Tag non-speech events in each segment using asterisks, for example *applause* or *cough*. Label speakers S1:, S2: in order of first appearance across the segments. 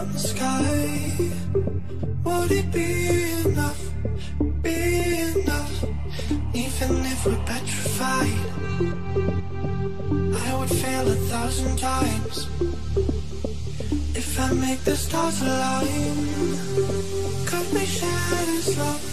S1: from the sky. Would it be enough, be enough? Even if we're petrified I
S2: would fail a
S1: thousand times.
S2: If I
S1: make the stars align Cut
S3: me, share this love?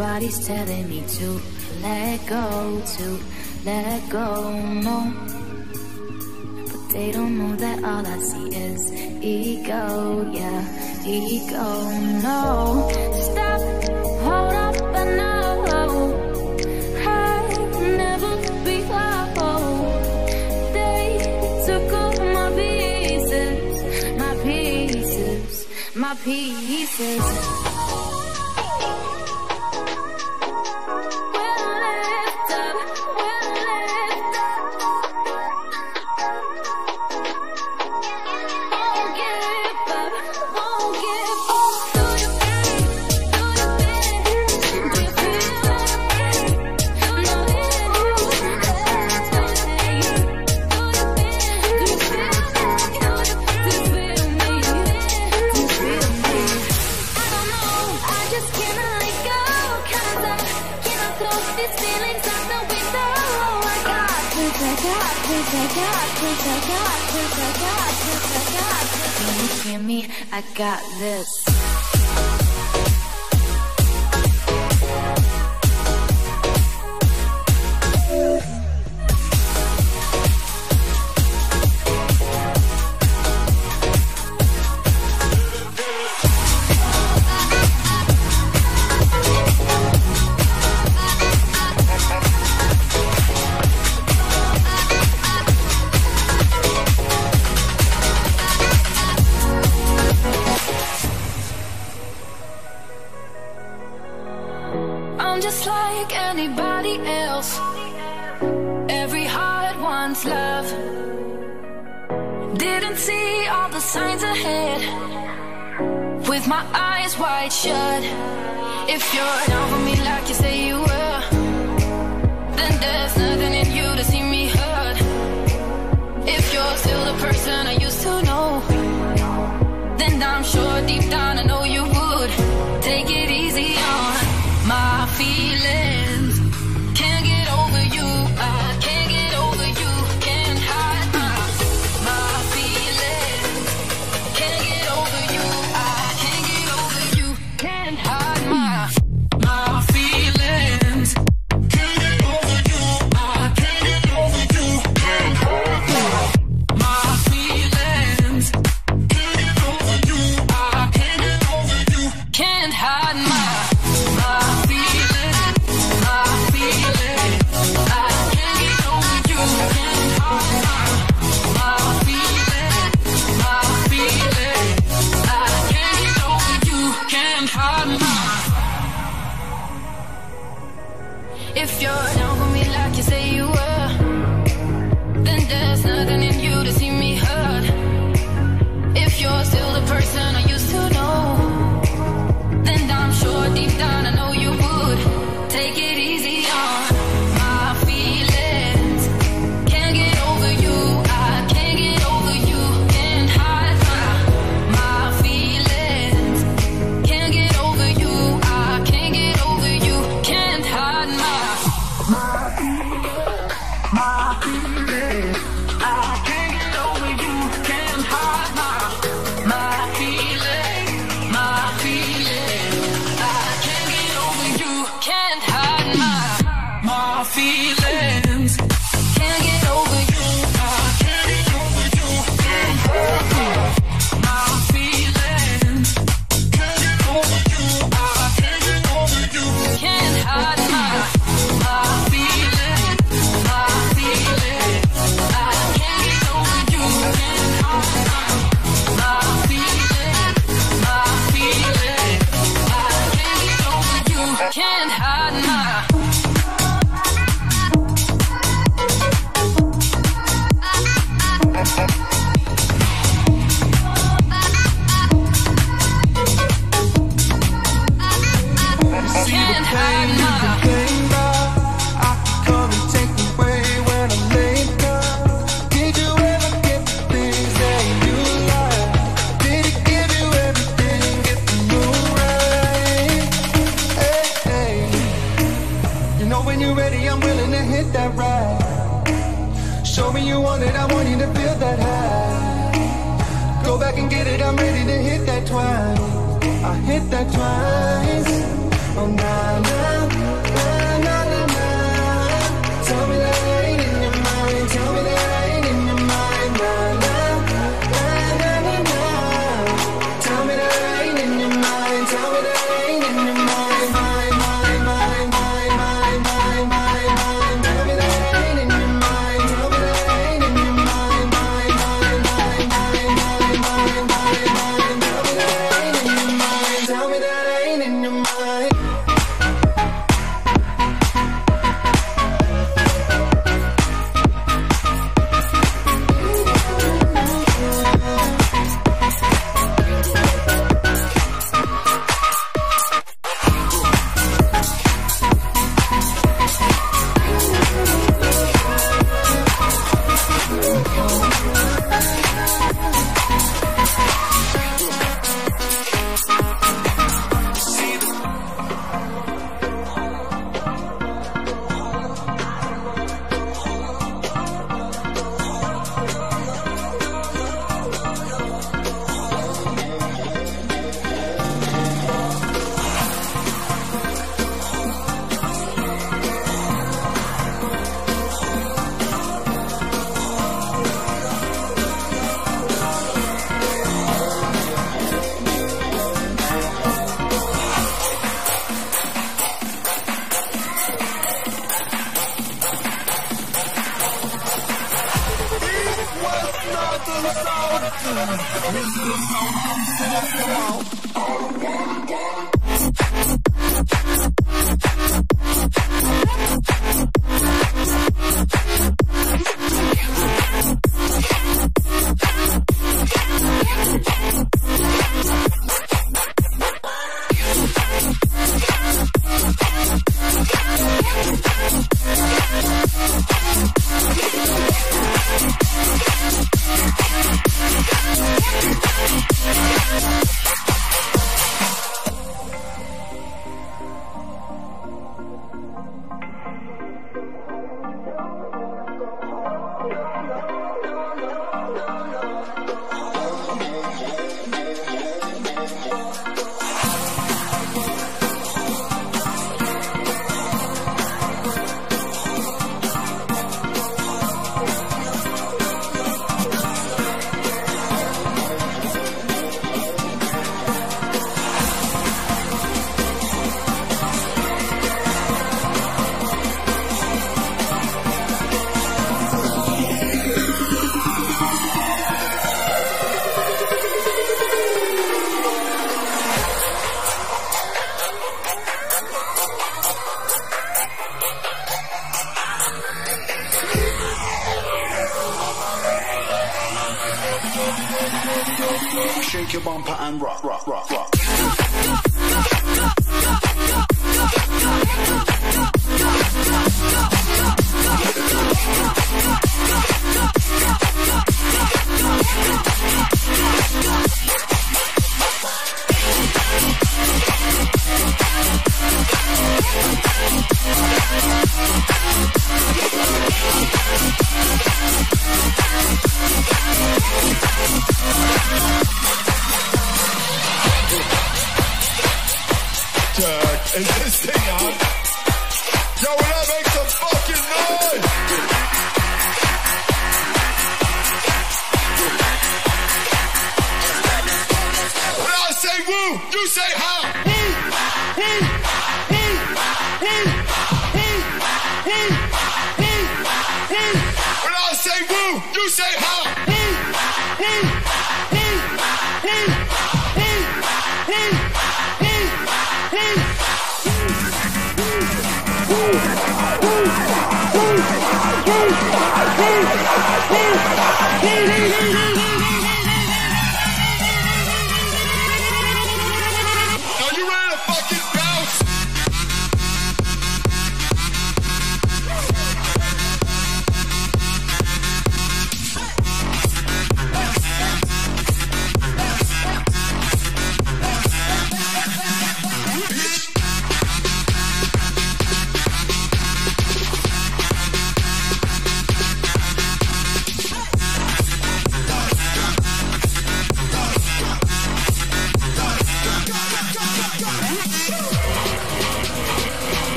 S3: Body's telling me to let go, to let go, no. But they don't know that all I see is ego, yeah, ego, no. got this. white shirt if you're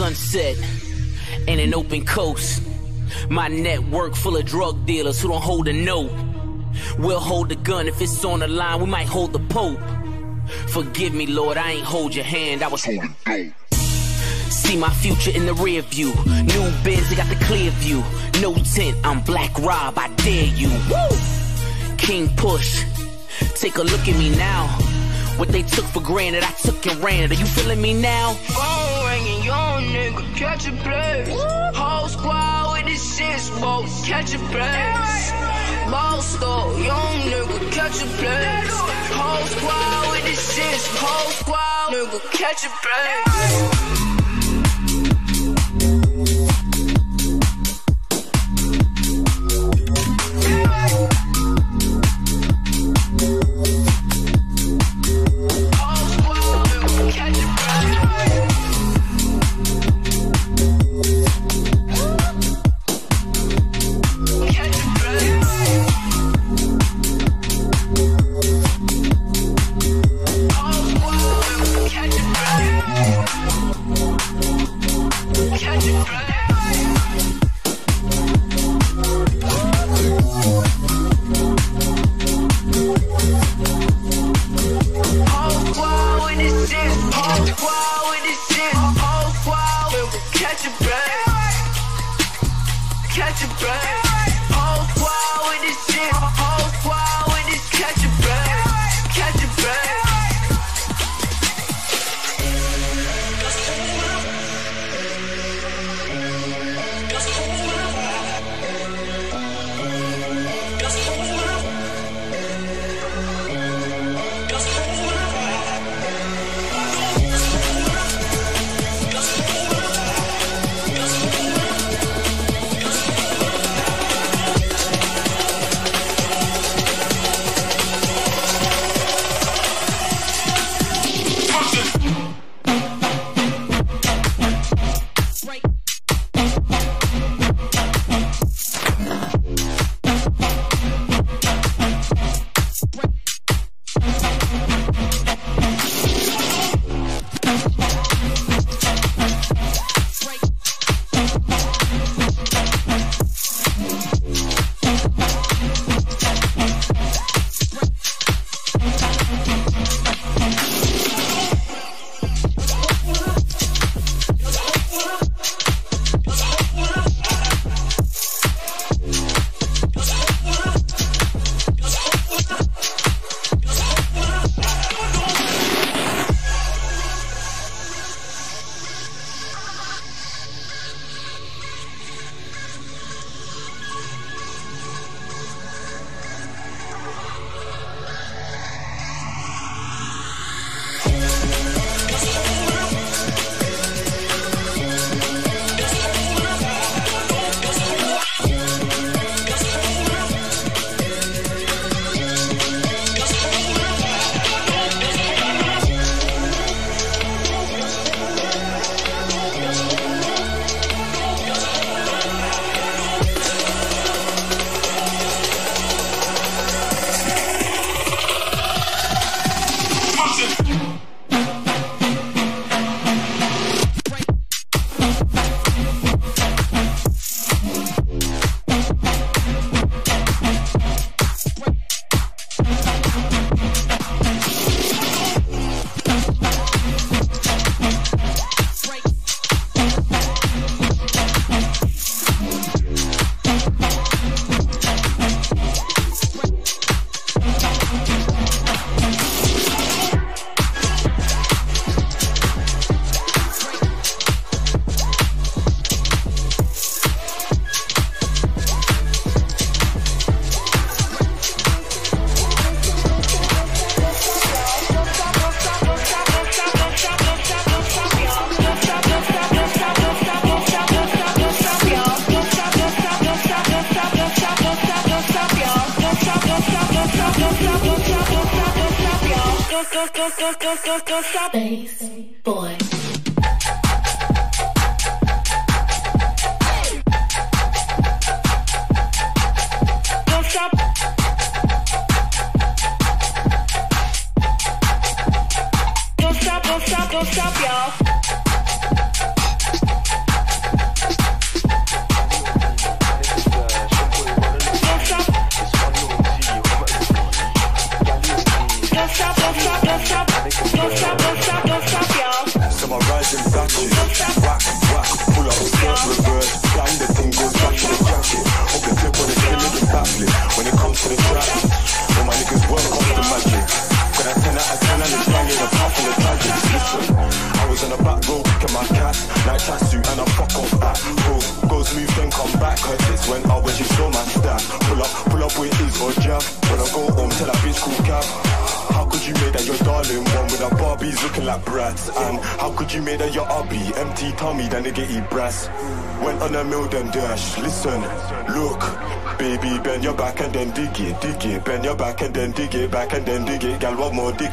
S4: sunset and an open coast. My network full of drug dealers who don't hold a note. We'll hold the gun if it's on the line, we might hold the Pope. Forgive me, Lord, I ain't hold your hand, I was holding dope. See my future in the rear view. New Benz, they got the clear view. No tint, I'm Black Rob, I dare you. Woo! King Push, take a look at me now. What they took for granted, I took and ran it. Are you feeling me now?
S5: Catch a place. Whole squad with this shit smoke, catch a place. Ball store, young nigga, catch a place. Whole squad with this shit, whole squad, nigga, catch a place.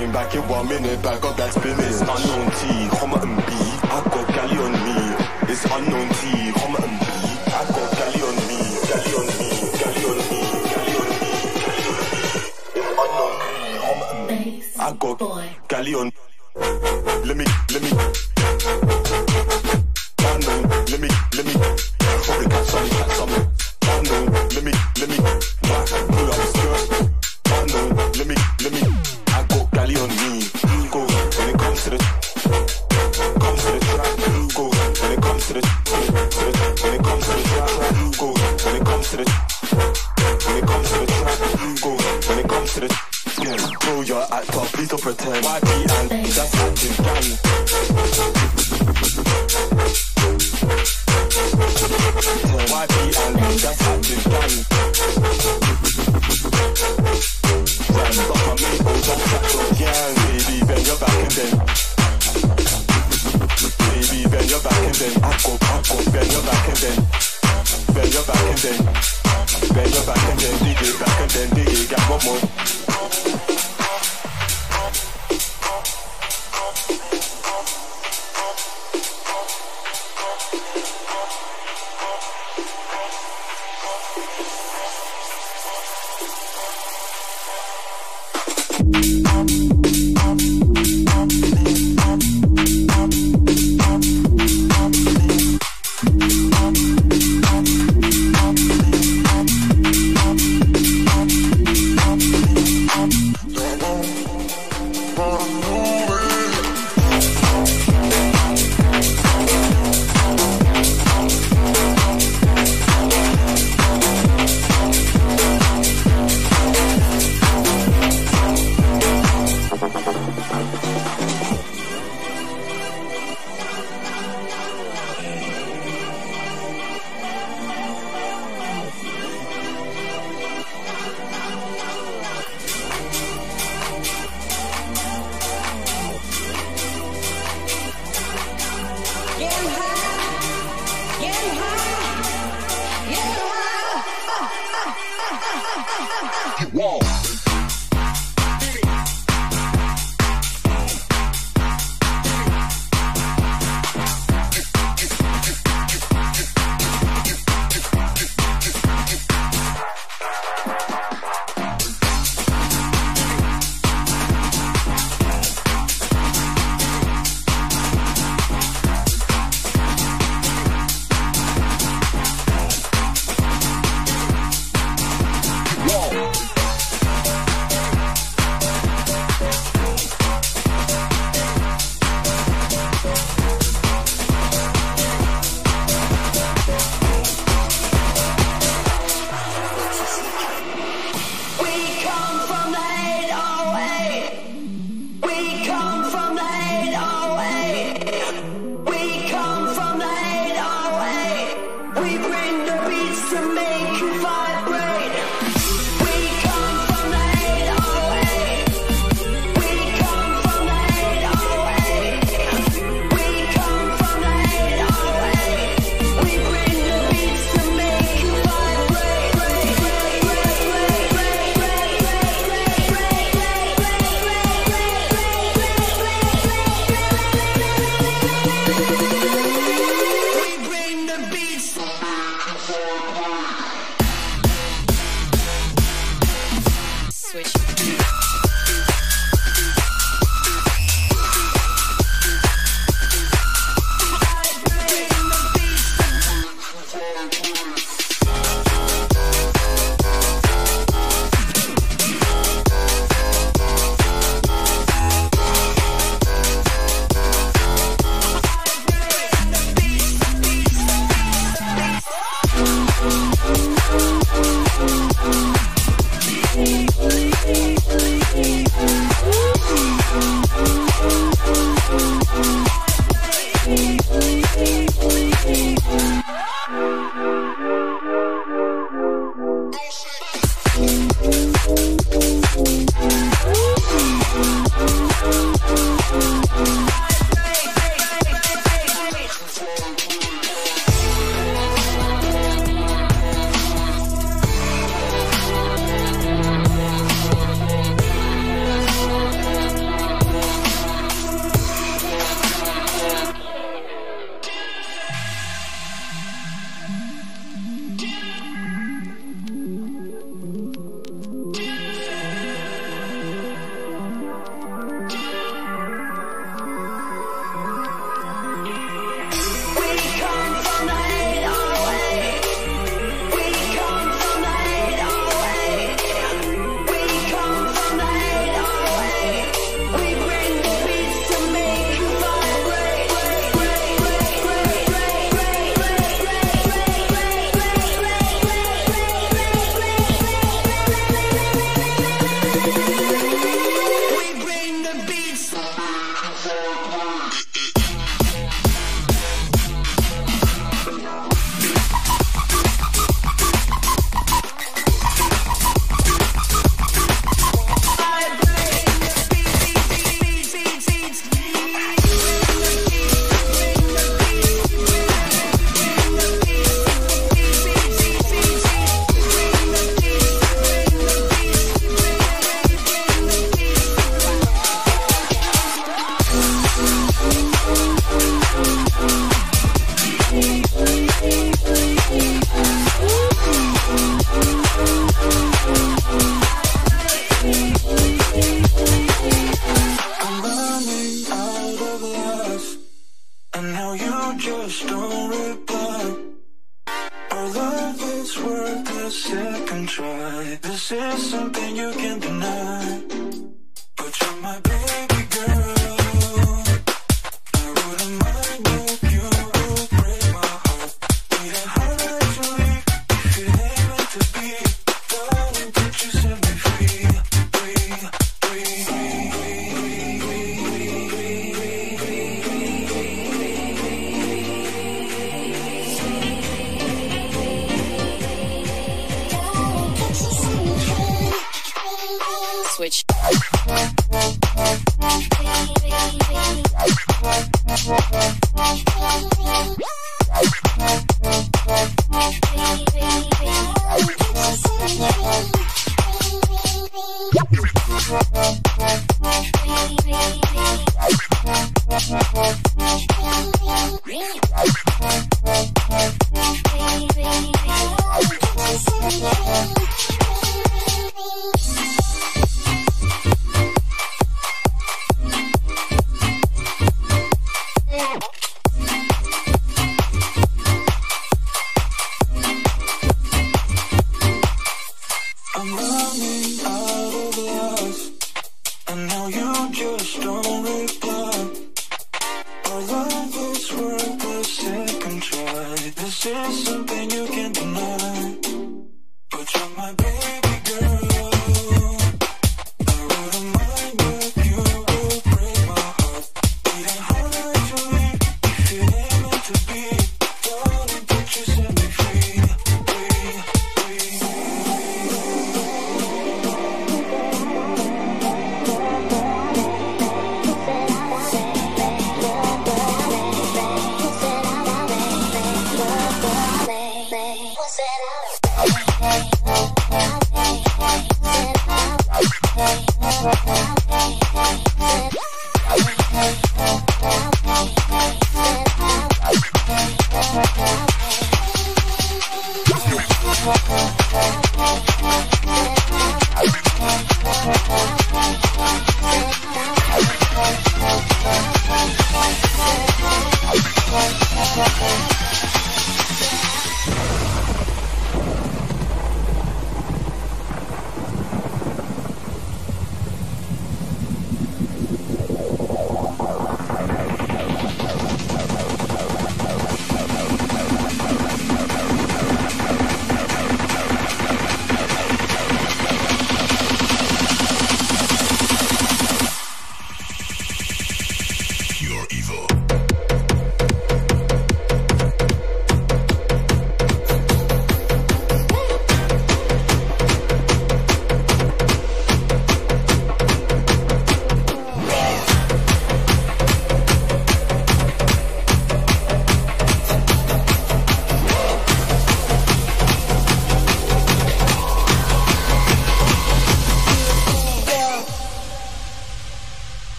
S6: Digging back in one minute. Back up that spin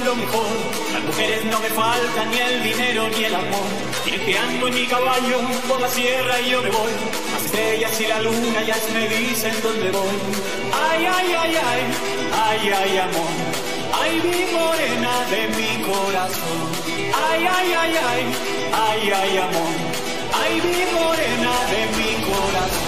S7: lo mejor. Las mujeres no me faltan ni el dinero ni el amor. ando en mi caballo por la sierra y yo me voy. Las estrellas y la luna ya me dicen dónde voy. Ay, ay, ay, ay, ay, ay, amor. Ay, mi morena de mi corazón. Ay, ay, ay, ay, ay, ay, amor. Ay, mi morena de mi corazón.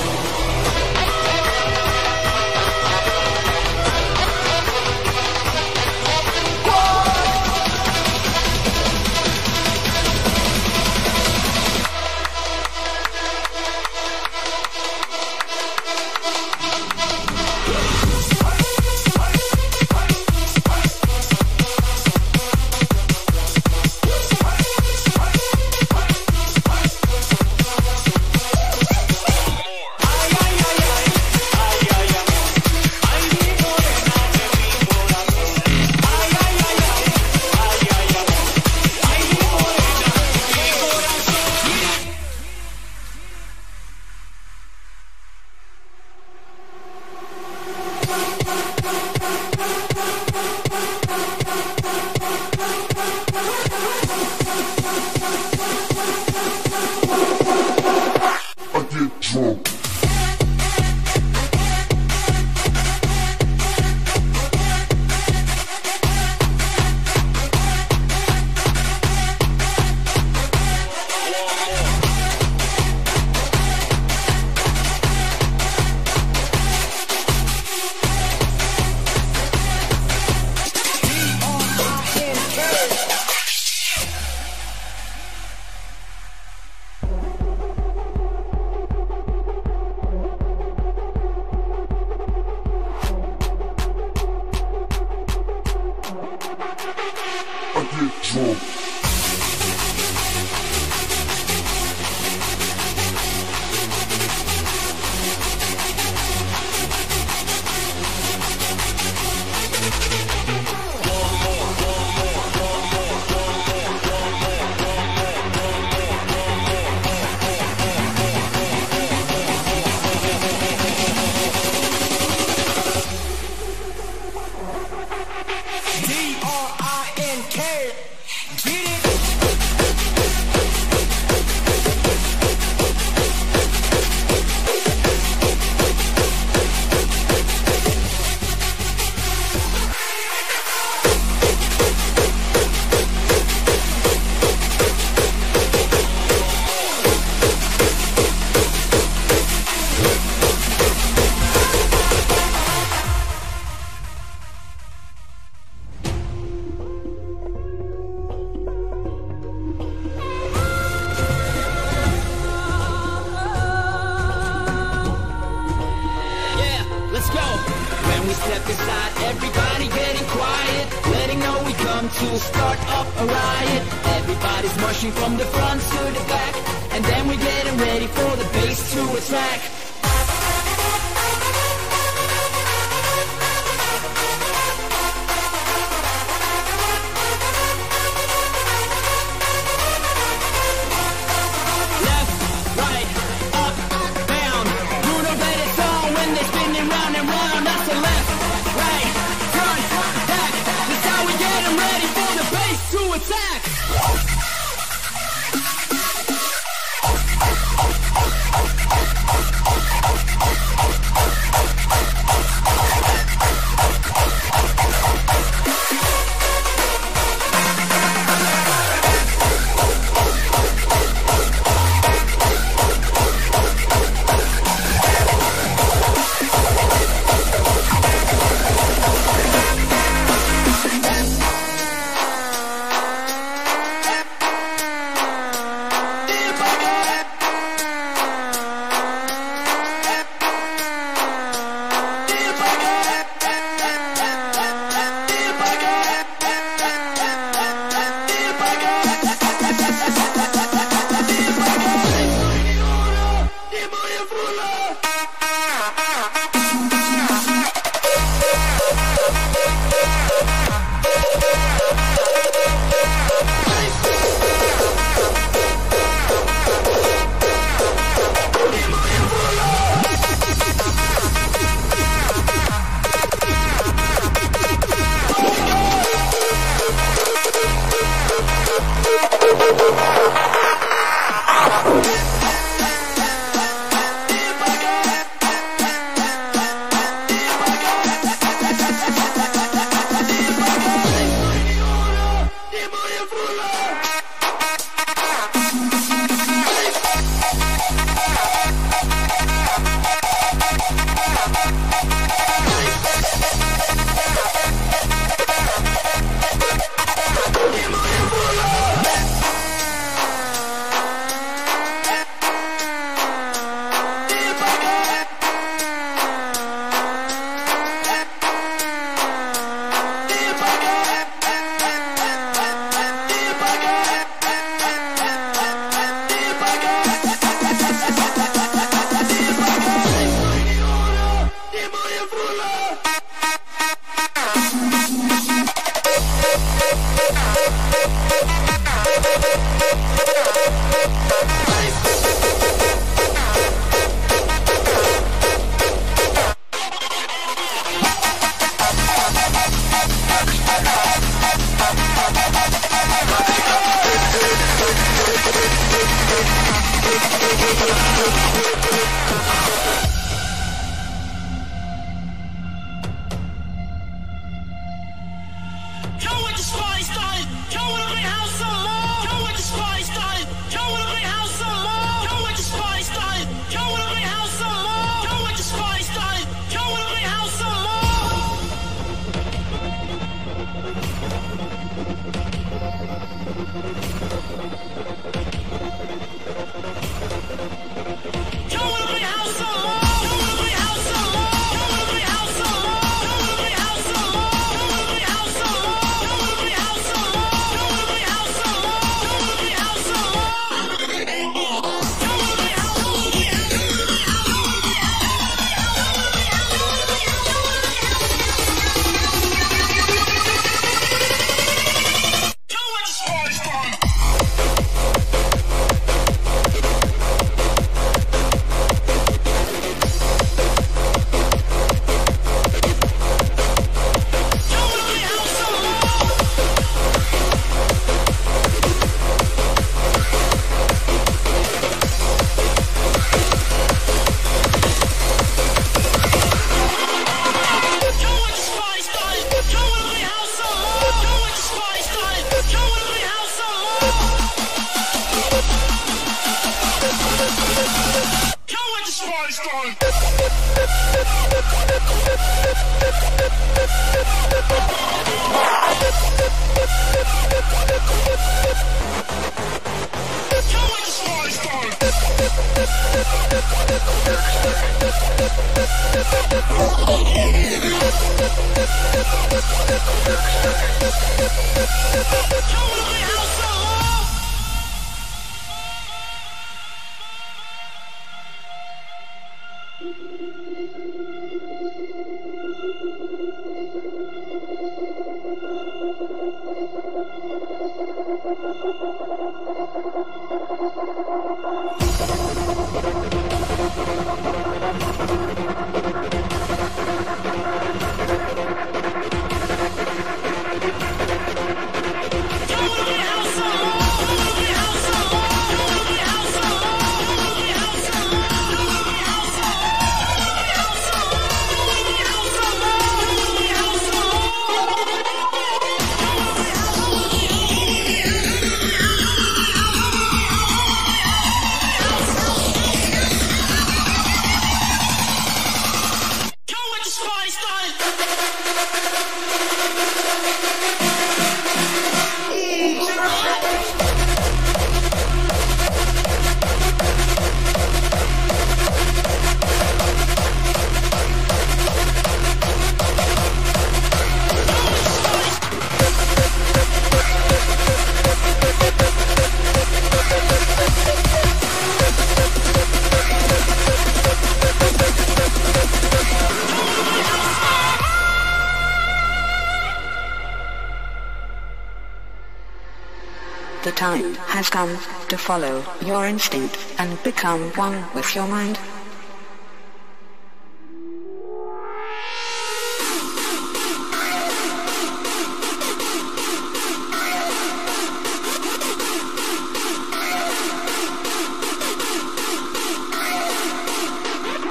S8: Has come to follow your instinct and become one with your mind.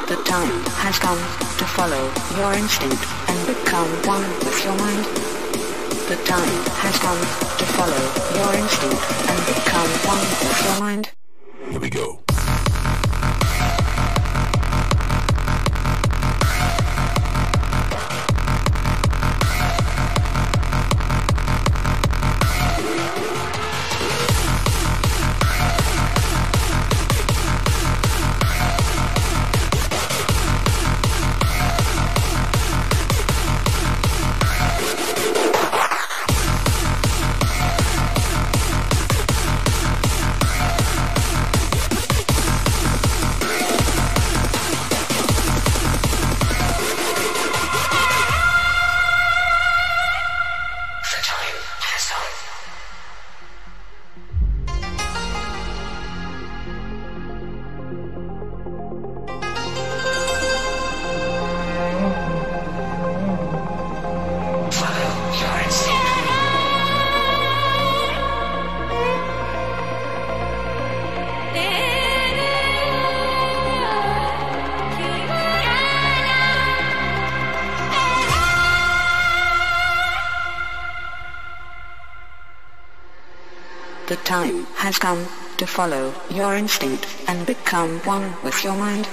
S8: The time has come to follow your instinct follow your instinct and become one with your mind.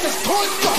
S9: Brain,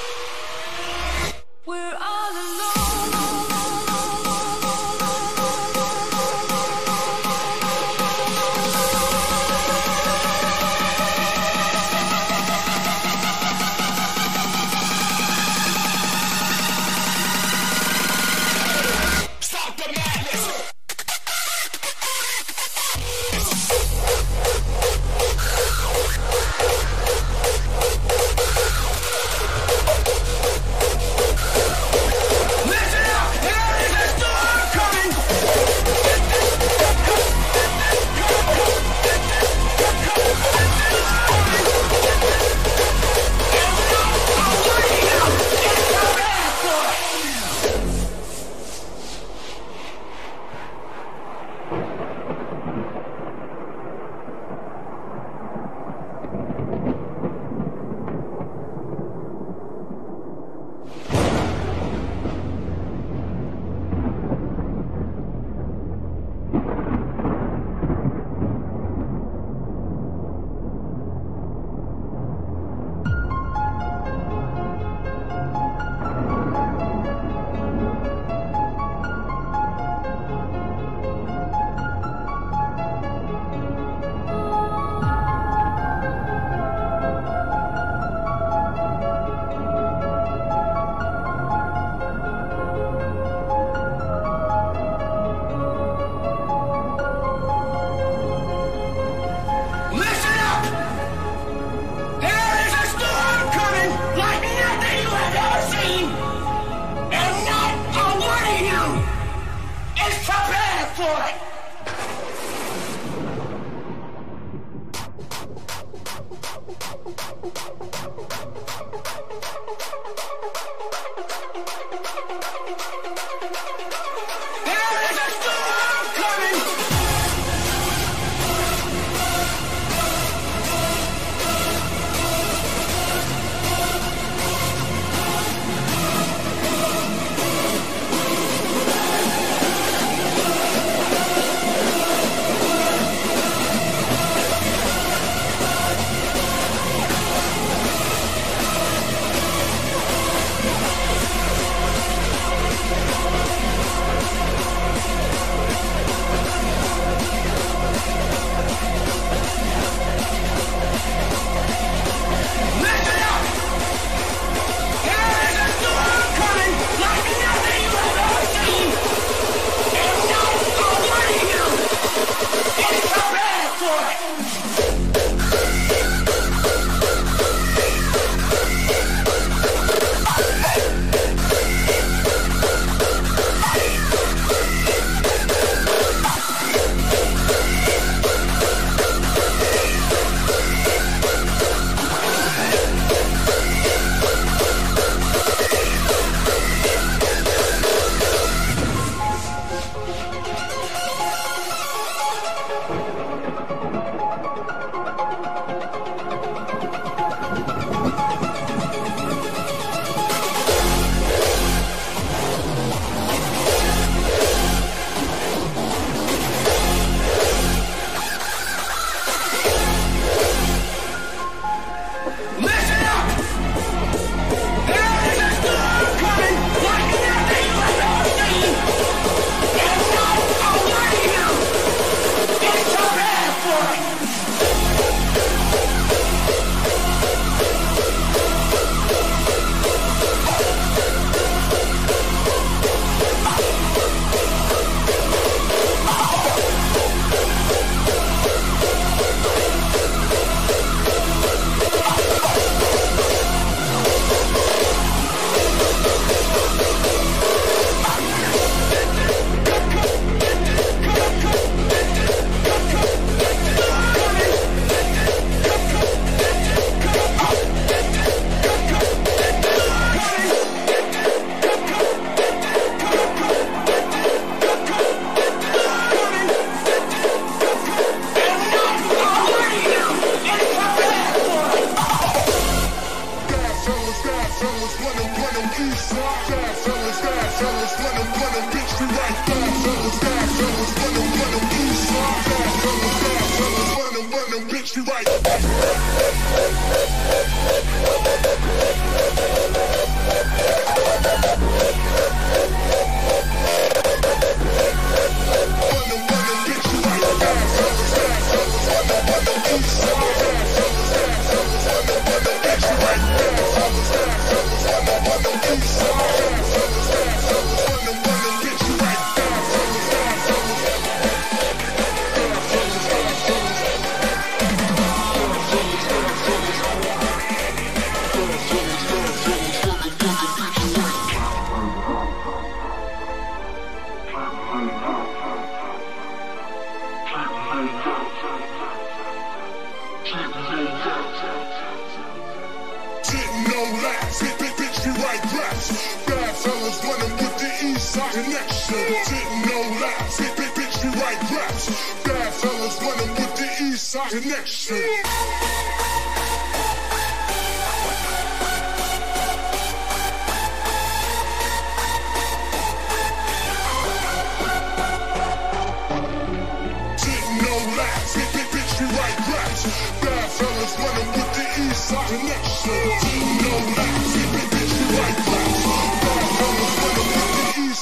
S10: you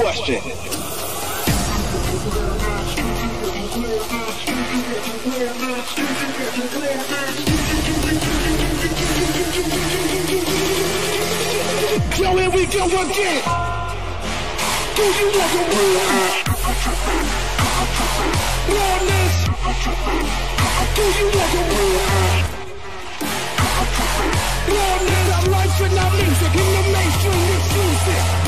S11: question.
S9: So here we go again. Do you want to win? Lawless. Do you want to win? Lawless. Our life and not music in the mainstream exclusive.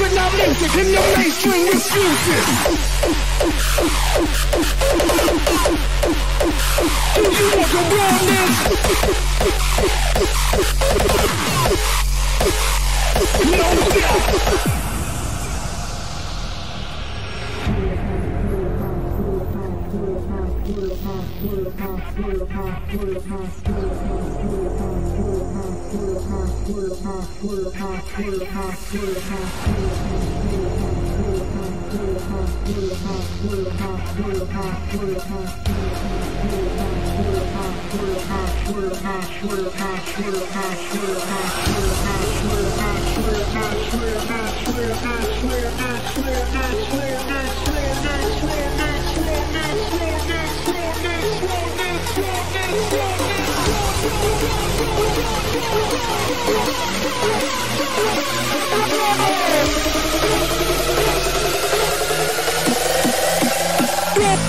S12: music and the mainstream refuses. Do you realness? No, yeah. It's our lights and our music and the
S9: Bring the raw chainsaw.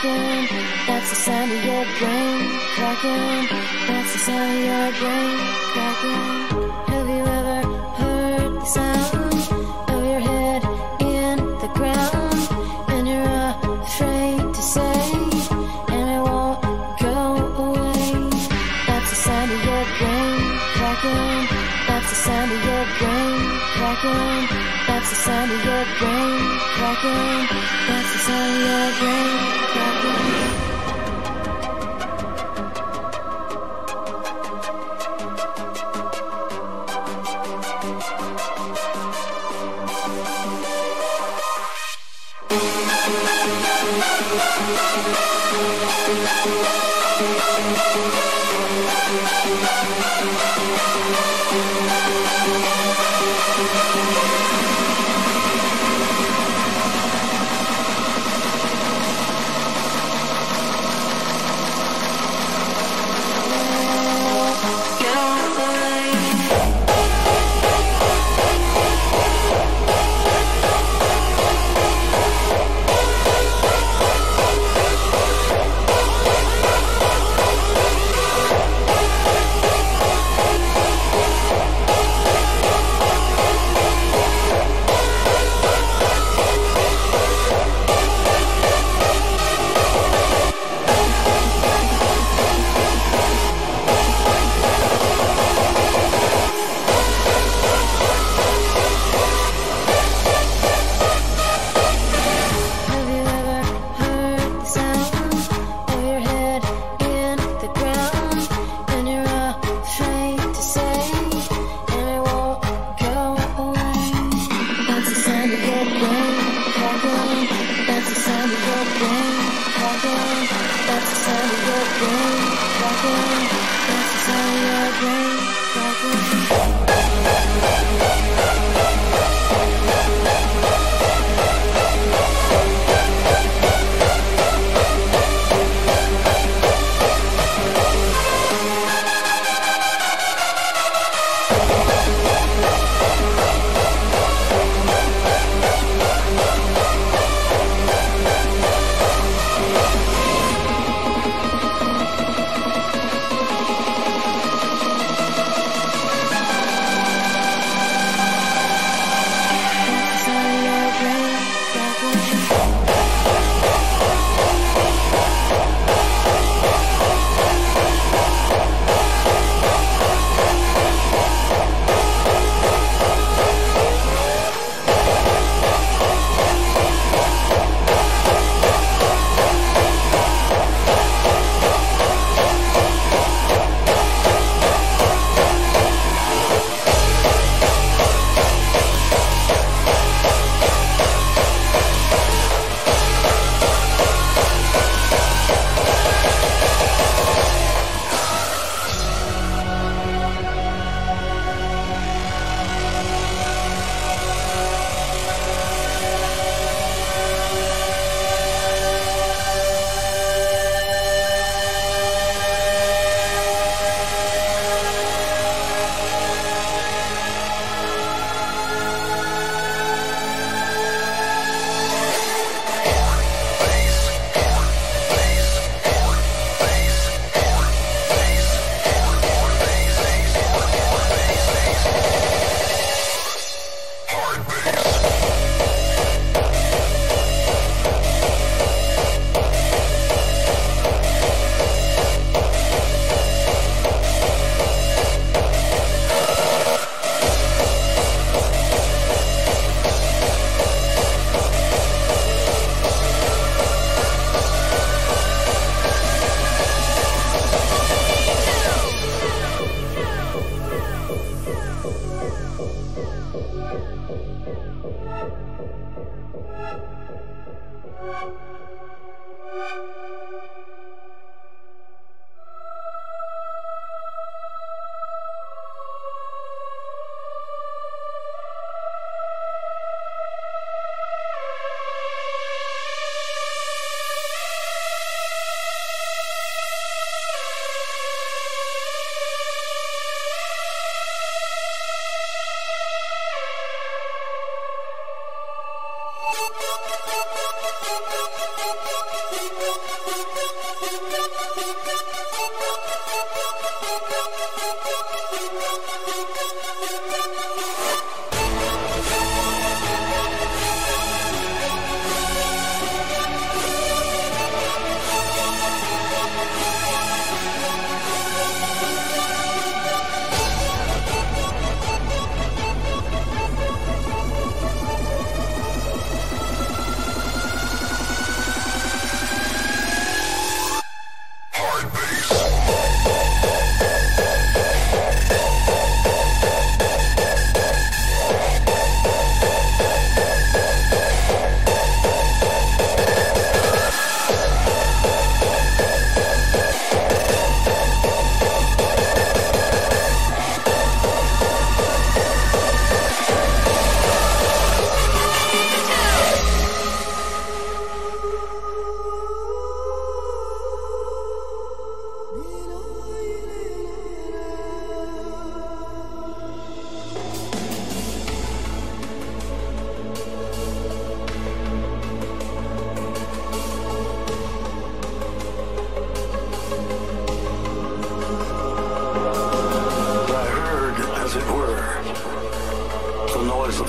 S11: That's the sound of your brain cracking. That's the sound of your brain cracking. Have you ever heard the sound of your head in the ground? And you're afraid to say, and it won't go away. That's the sound of your brain cracking. That's the sound of your brain cracking. That's the sound of your brain That's the sound of your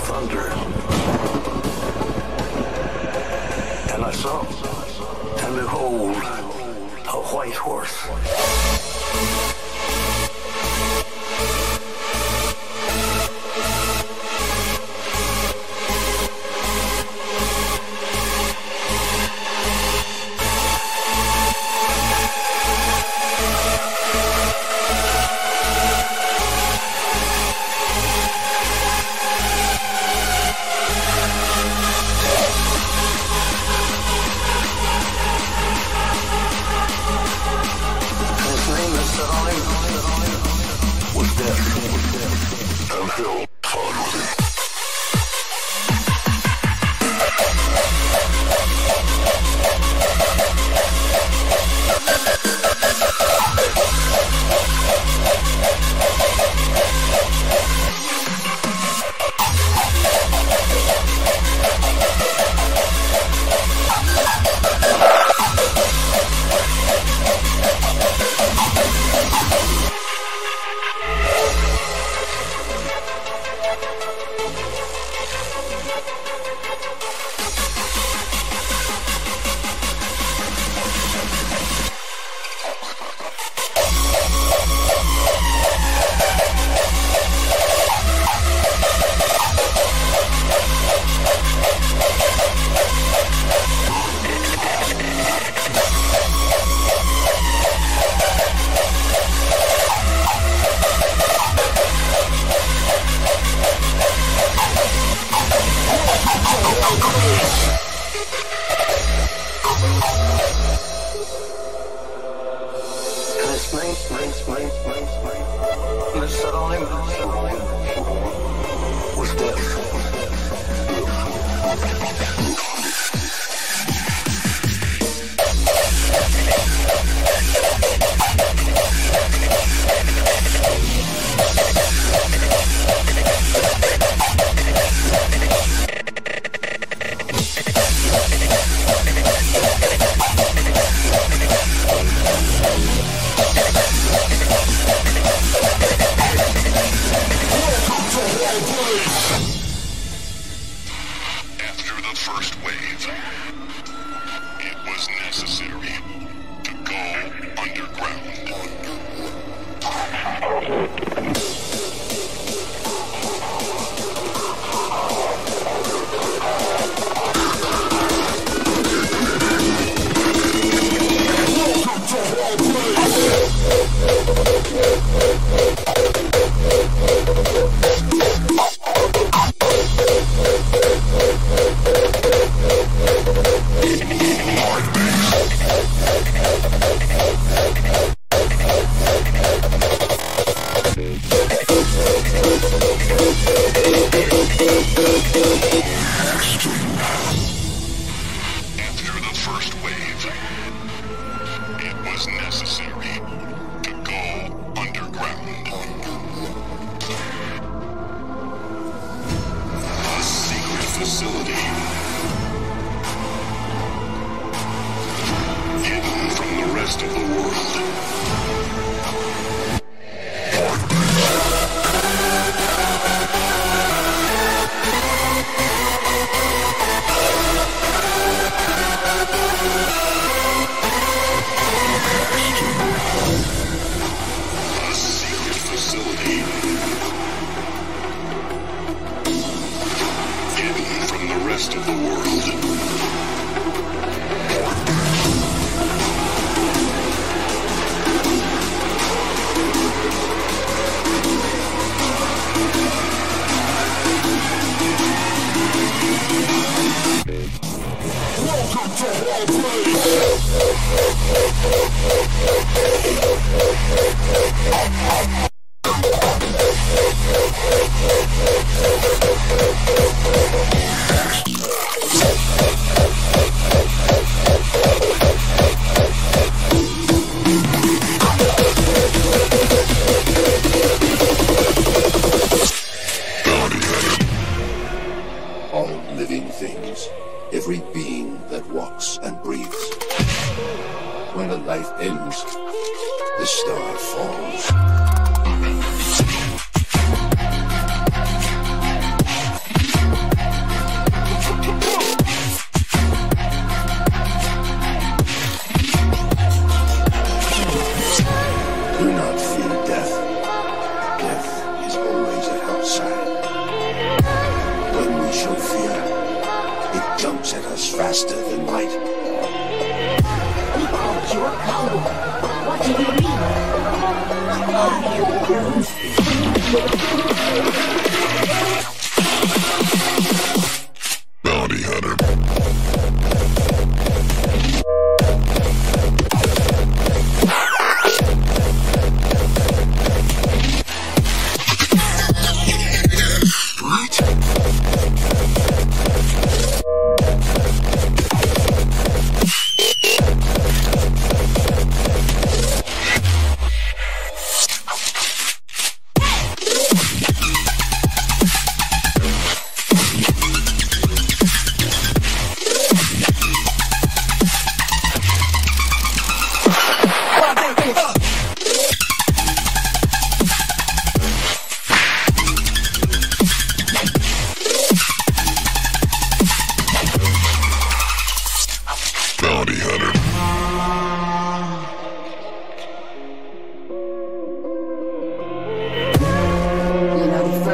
S13: thunder.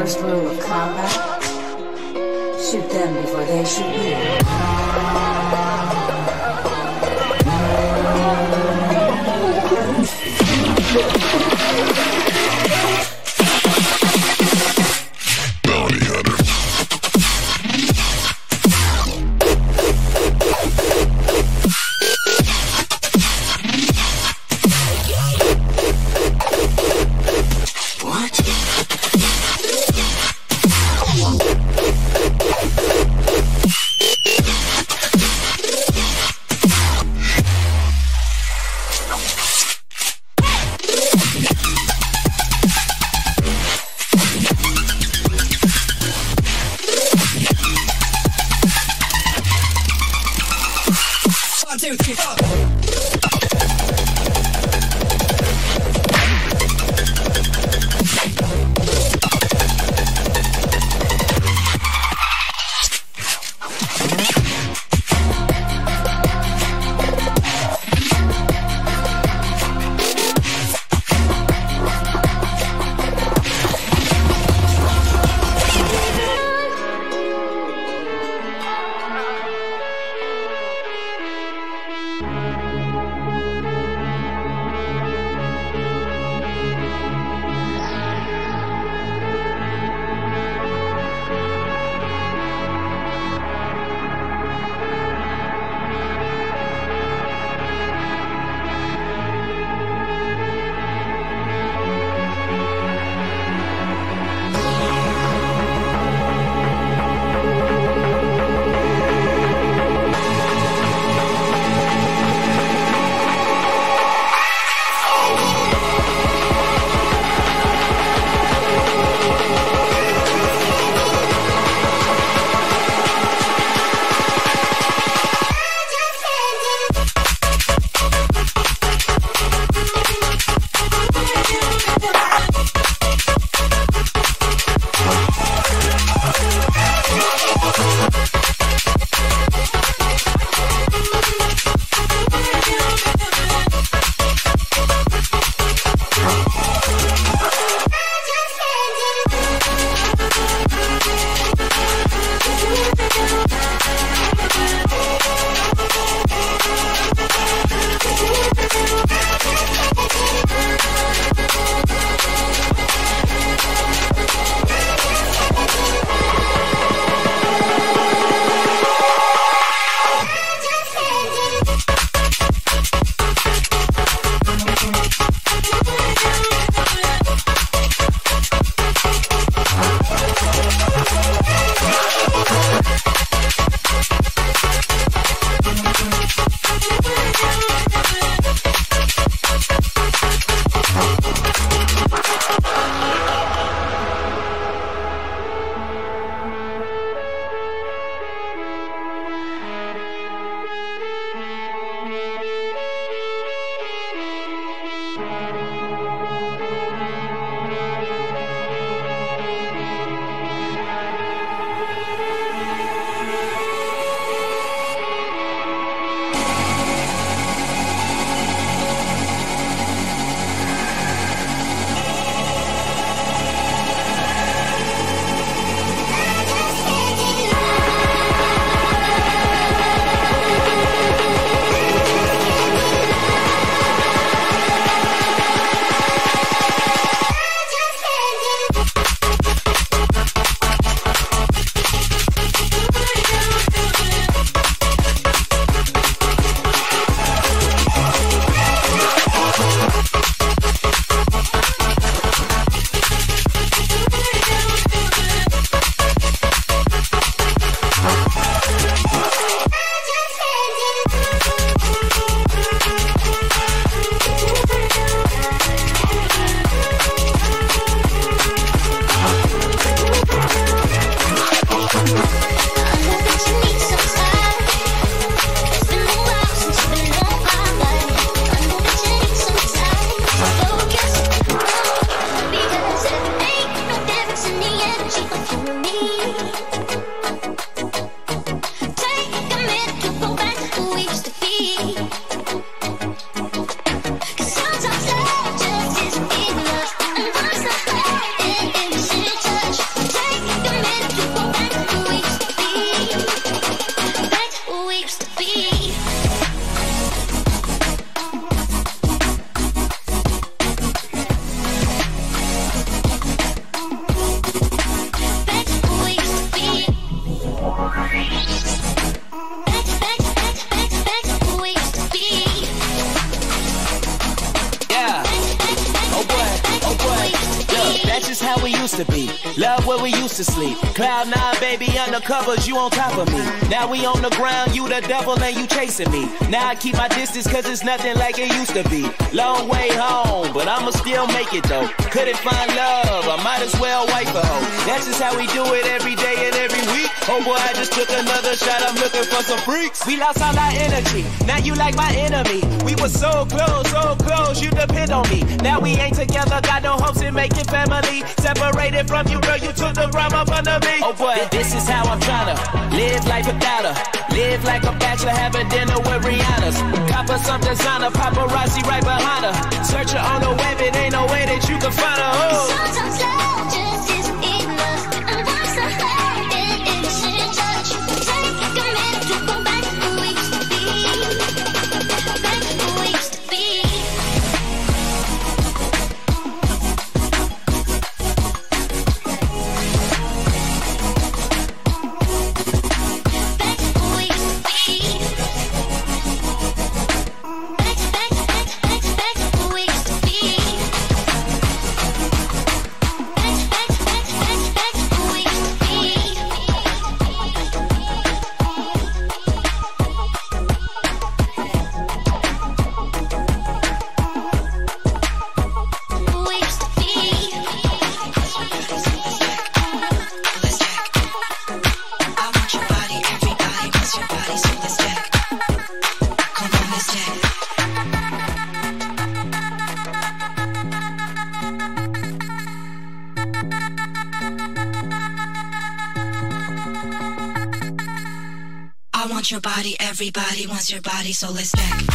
S14: First
S15: rule of combat. Shoot them before they shoot you.
S16: keep my distance cause it's nothing like it used to be. Long way home, but I'ma still make it though. Couldn't find love, I might as well wipe a hoe. That's just how we do it every day and every week. Oh boy, I just took another shot, I'm looking for some freaks. We lost all our energy, now you like my enemy. We were so close, so close, you depend on me. Now we ain't together, got no hopes in making family. Separated from you, girl, you took the rhyme up under me. Oh boy, this is how I'm trying to live life without her. Live like a bachelor, have a dinner with Rihanna's. Cop her some designer, paparazzi right behind her. Search her on the web, it ain't no way that you can find her. Oh.
S17: Everybody wants your body, so let's
S18: dance.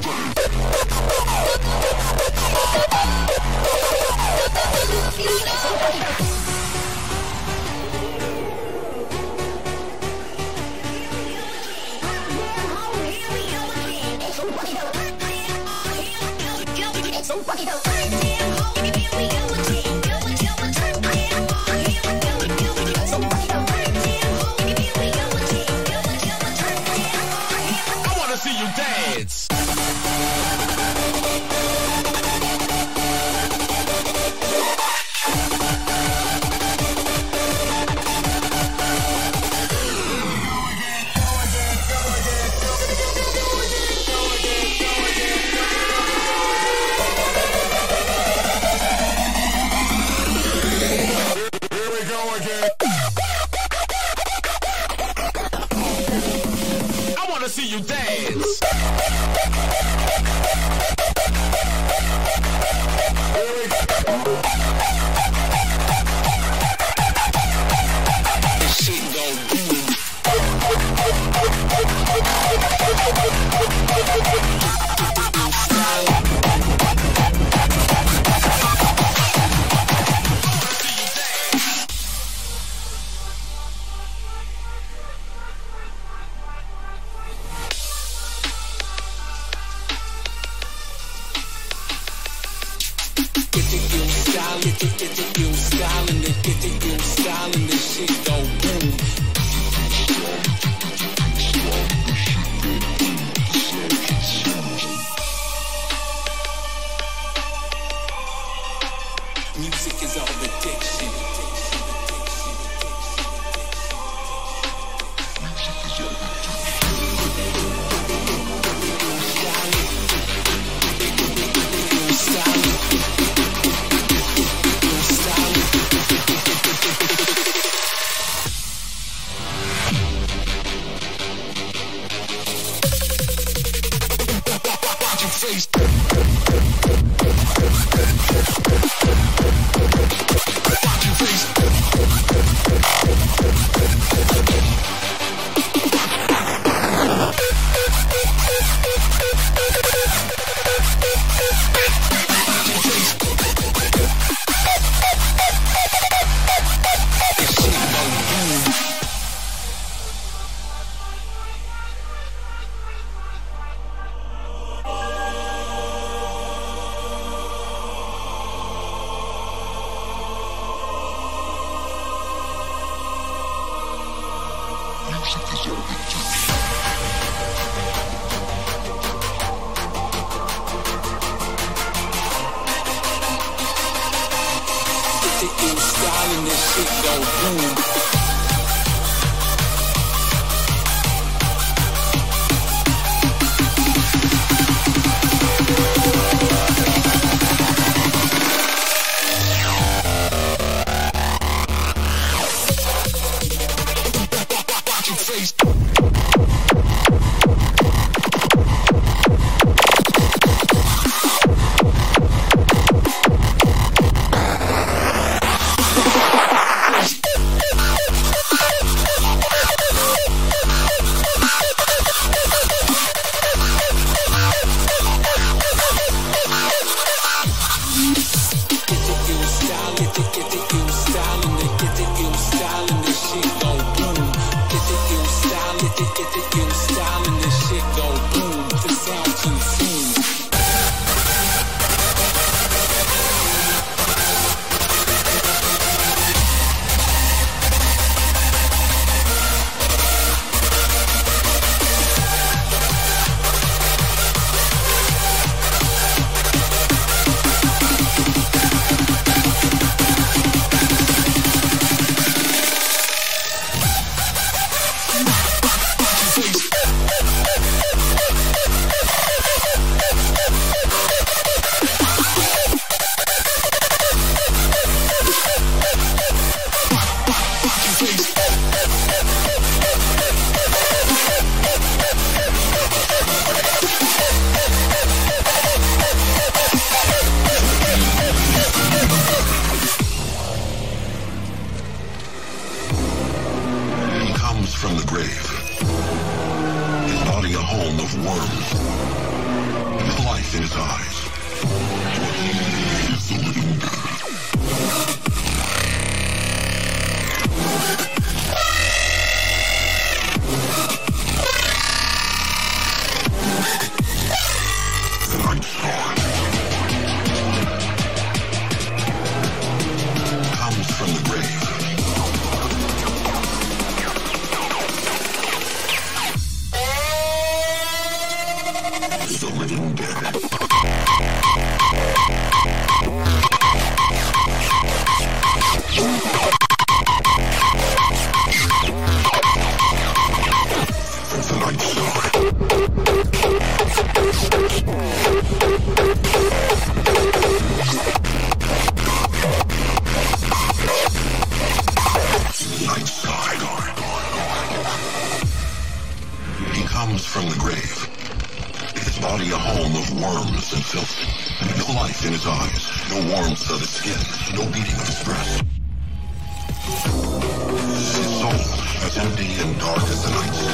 S19: empty and dark as the night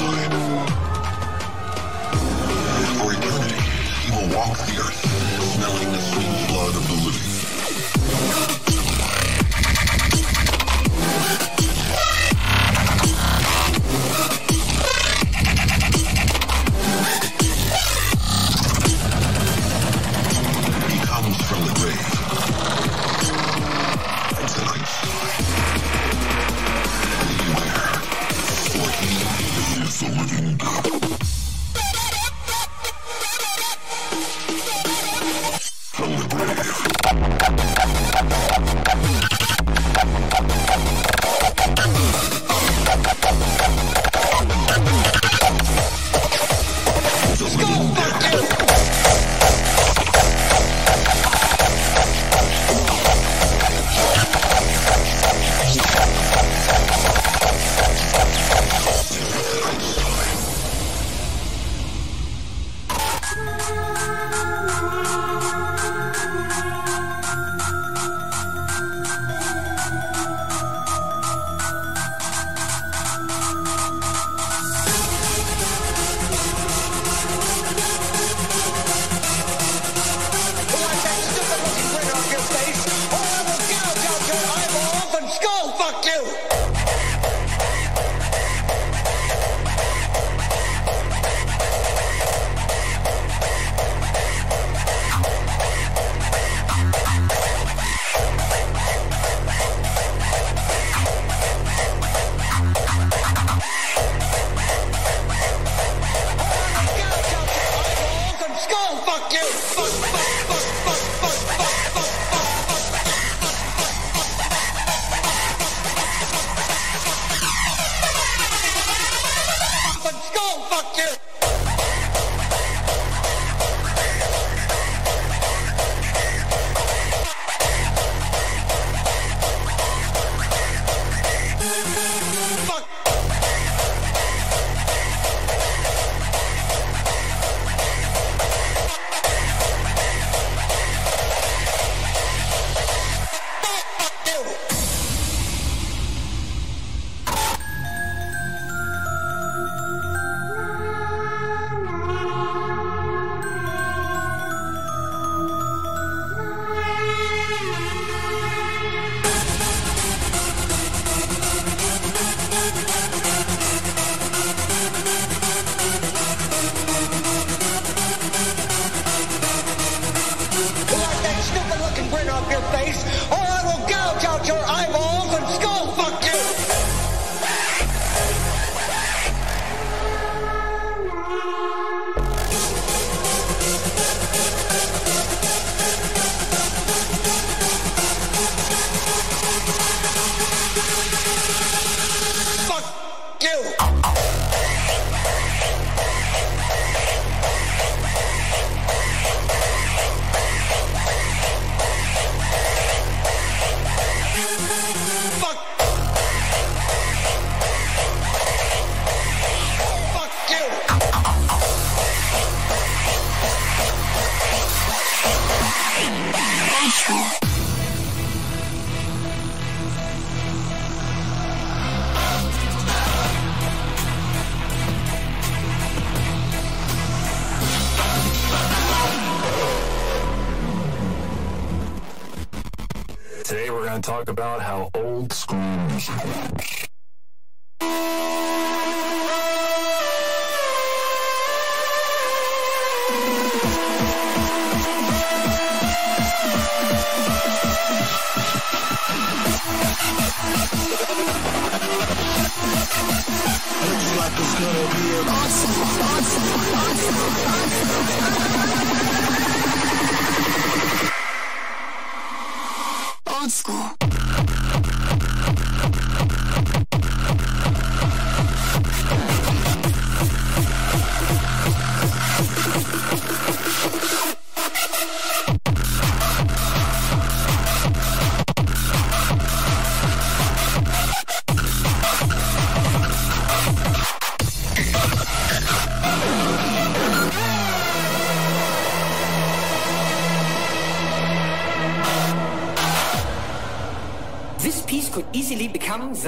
S9: talk about how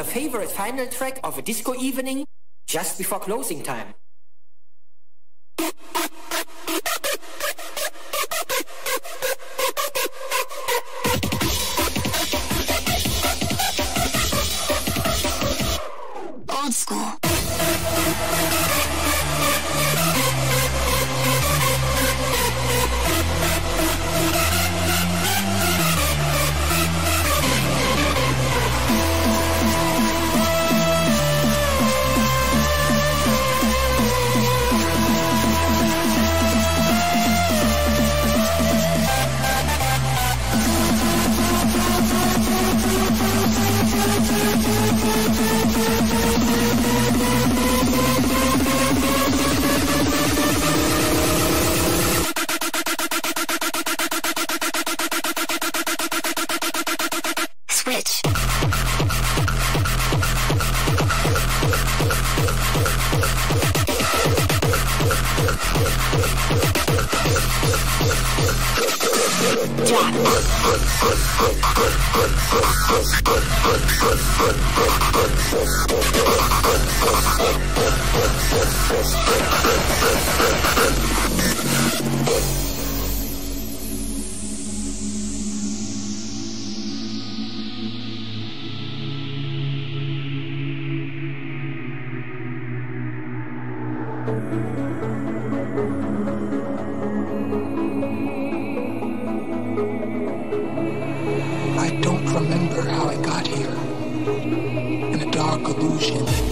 S20: favorite final track of a disco evening just before closing time.
S21: I don't remember how I got here. In a dark illusion.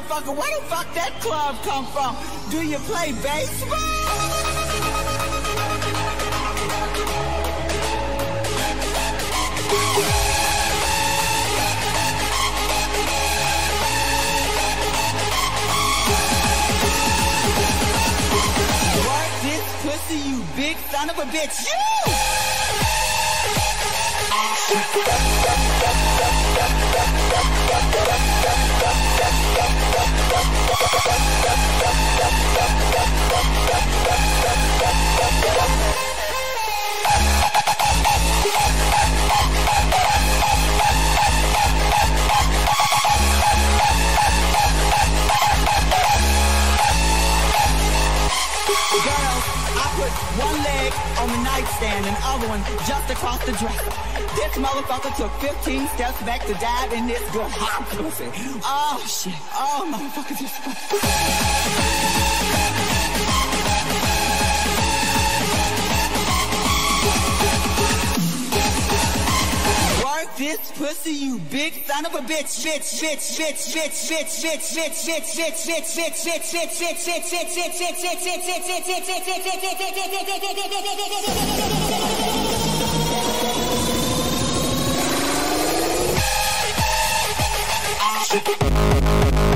S22: Motherfucker. Where the fuck that club come from? Do you play baseball? One just across the dresser. This motherfucker took 15 steps back to dive in this good hot *laughs* pussy. Oh shit. Oh motherfucker, this pussy, you big son of a bitch, bitch, bitch, bitch, bitch, bitch, bitch, bitch, bitch, bitch, bitch, bitch, bitch, bitch, bitch,
S8: Crispy, crispy,
S14: This is the most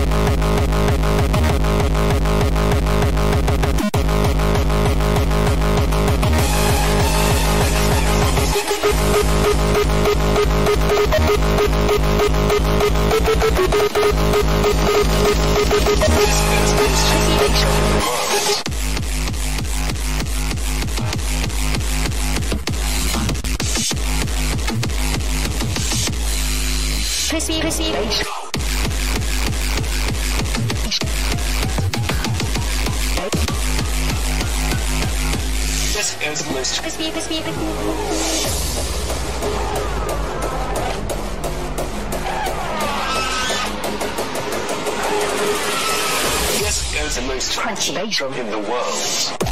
S8: Pissy, pissy, pissy.
S14: This is List. The most crunchy drum in the world.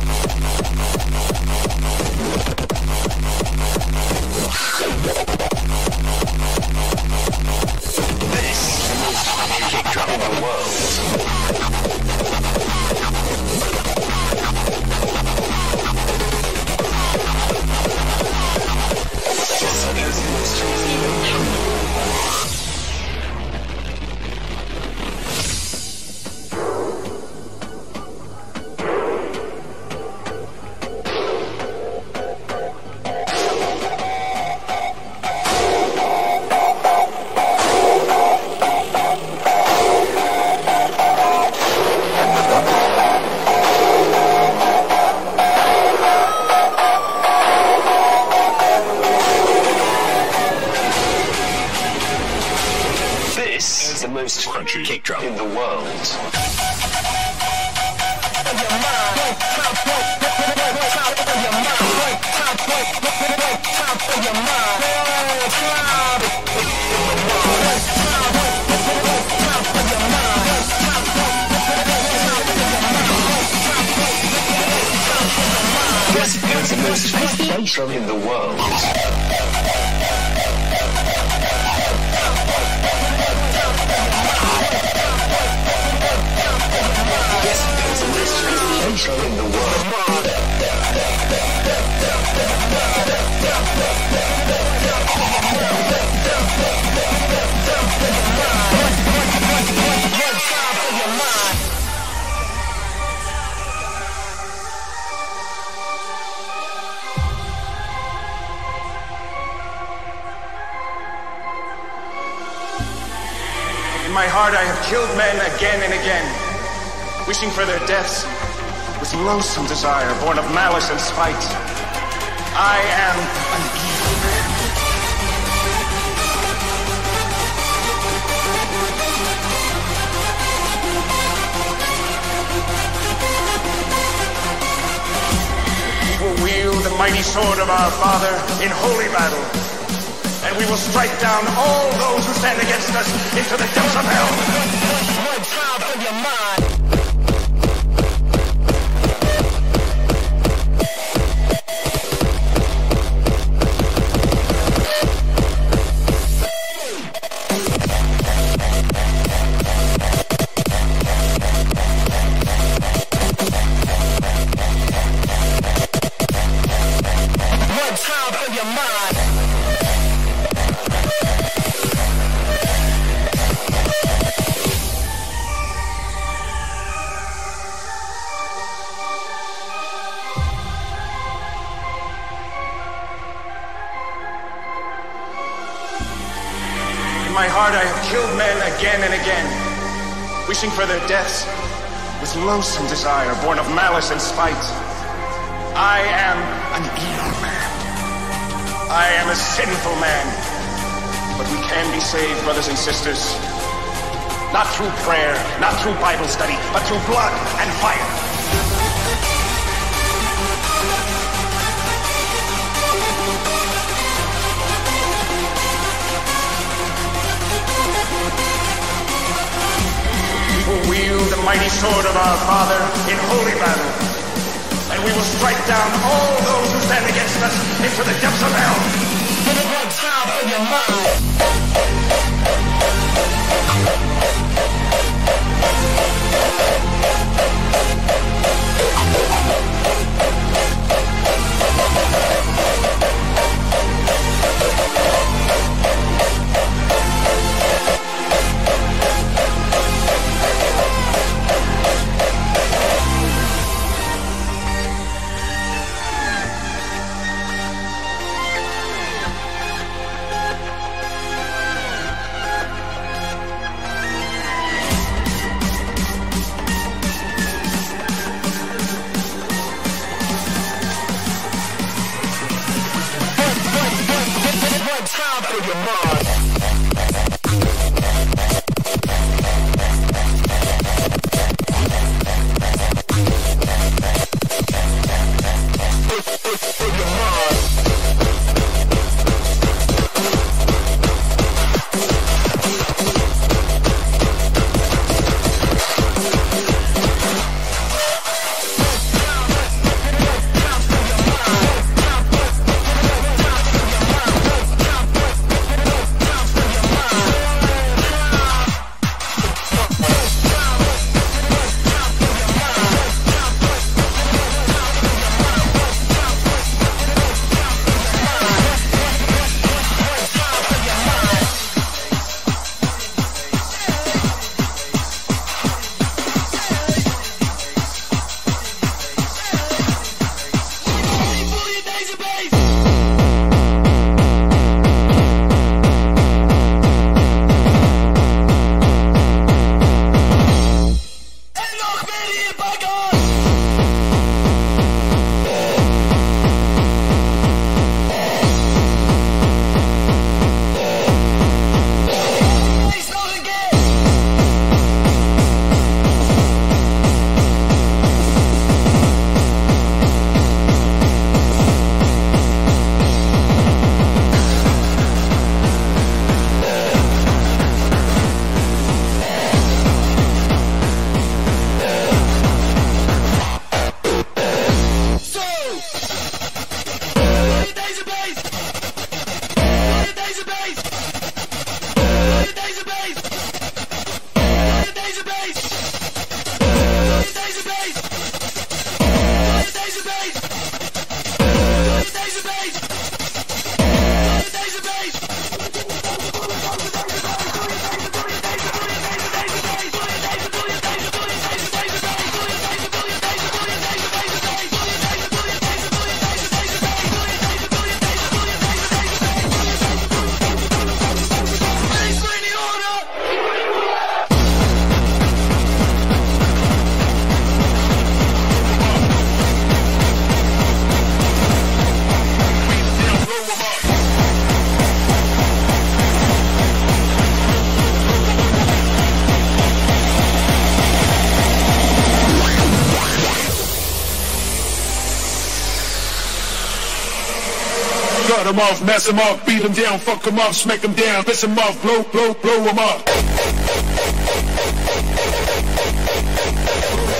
S2: 'Em off, mess 'em up, beat 'em down, fuck 'em up, smack 'em down, piss 'em off, blow, blow, blow 'em up.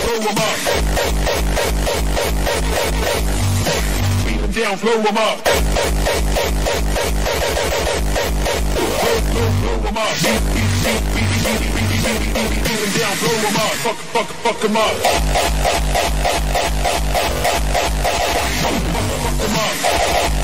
S2: Blow 'em up. Beat 'em down, blow 'em up. Blow, blow, blow up. Beat, beat, beat, beat, beat, beat, beat, beat, down, blow up. Fuck, fuck, fuck 'em up. Fuck 'em up.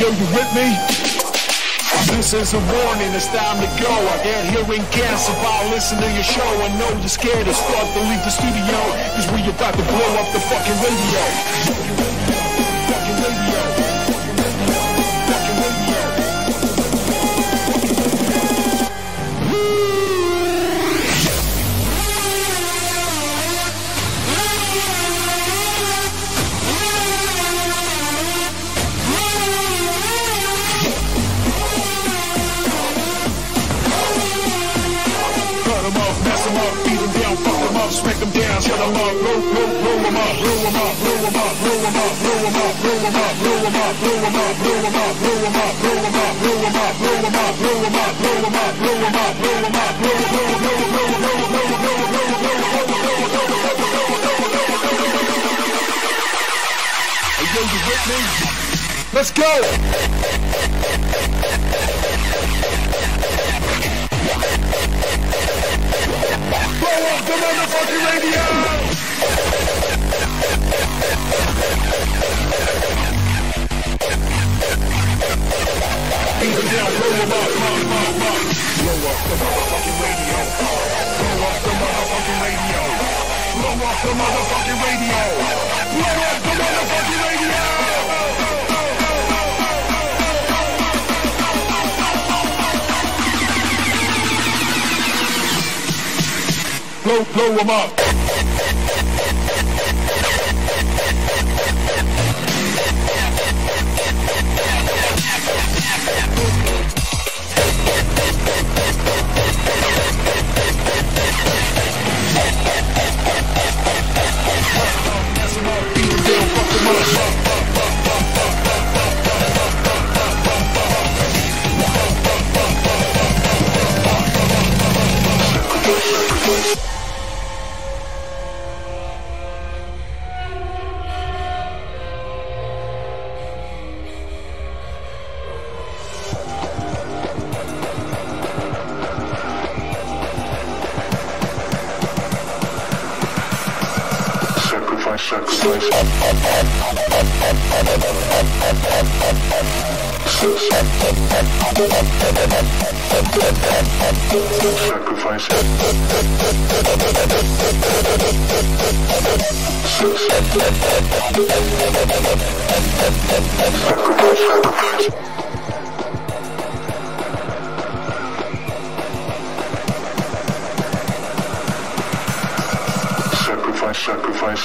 S2: Yo, you with me? This is a warning, it's time to go. I got hearing cancer while listening to your show. I know you're scared as fuck to leave the studio. Cause we about to blow up the fucking radio. Smack 'em down, shut 'em up, blow, blow, blow 'em up, blow 'em up, blow 'em up, blow 'em up, blow 'em up, blow 'em up, blow 'em up, blow 'em up, blow 'em up, blow 'em up, blow 'em up, blow 'em up, blow 'em up, blow 'em up, blow 'em up, blow 'em up, blow 'em up, blow, blow, blow, blow, Blow up the motherfucking radio! 'em down, blow 'em up, up, up, up. Blow up the motherfucking radio. Blow up the motherfucking radio. Blow up the motherfucking radio. Blow up the motherfucking radio. blow, blow them up. Sacrifice. Sacrifice. sacrifice.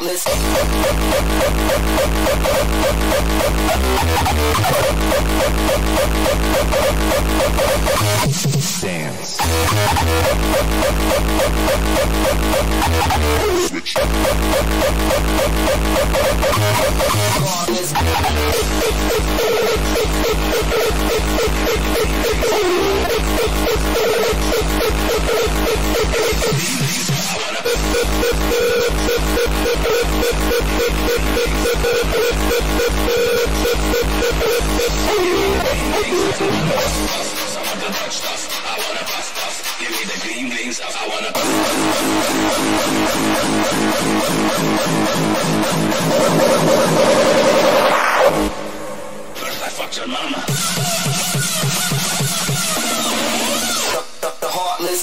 S23: heartless. Dance. First I fucked your mama. heartless.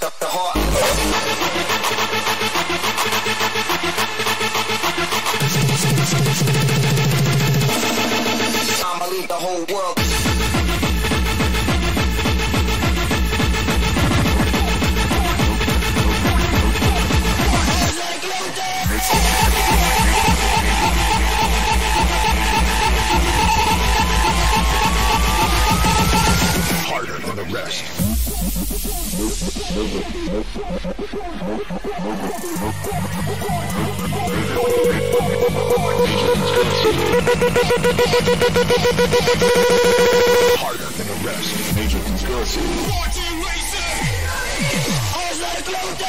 S23: the, the
S10: heart Harder than arrest. Major conspiracy. Eyes are closed.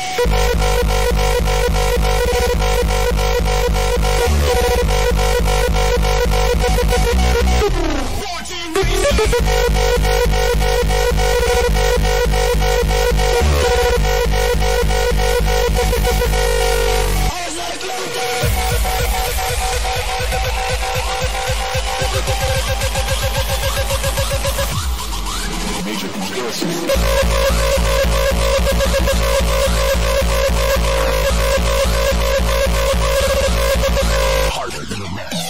S10: Watching circumstances. Harder than a
S2: match.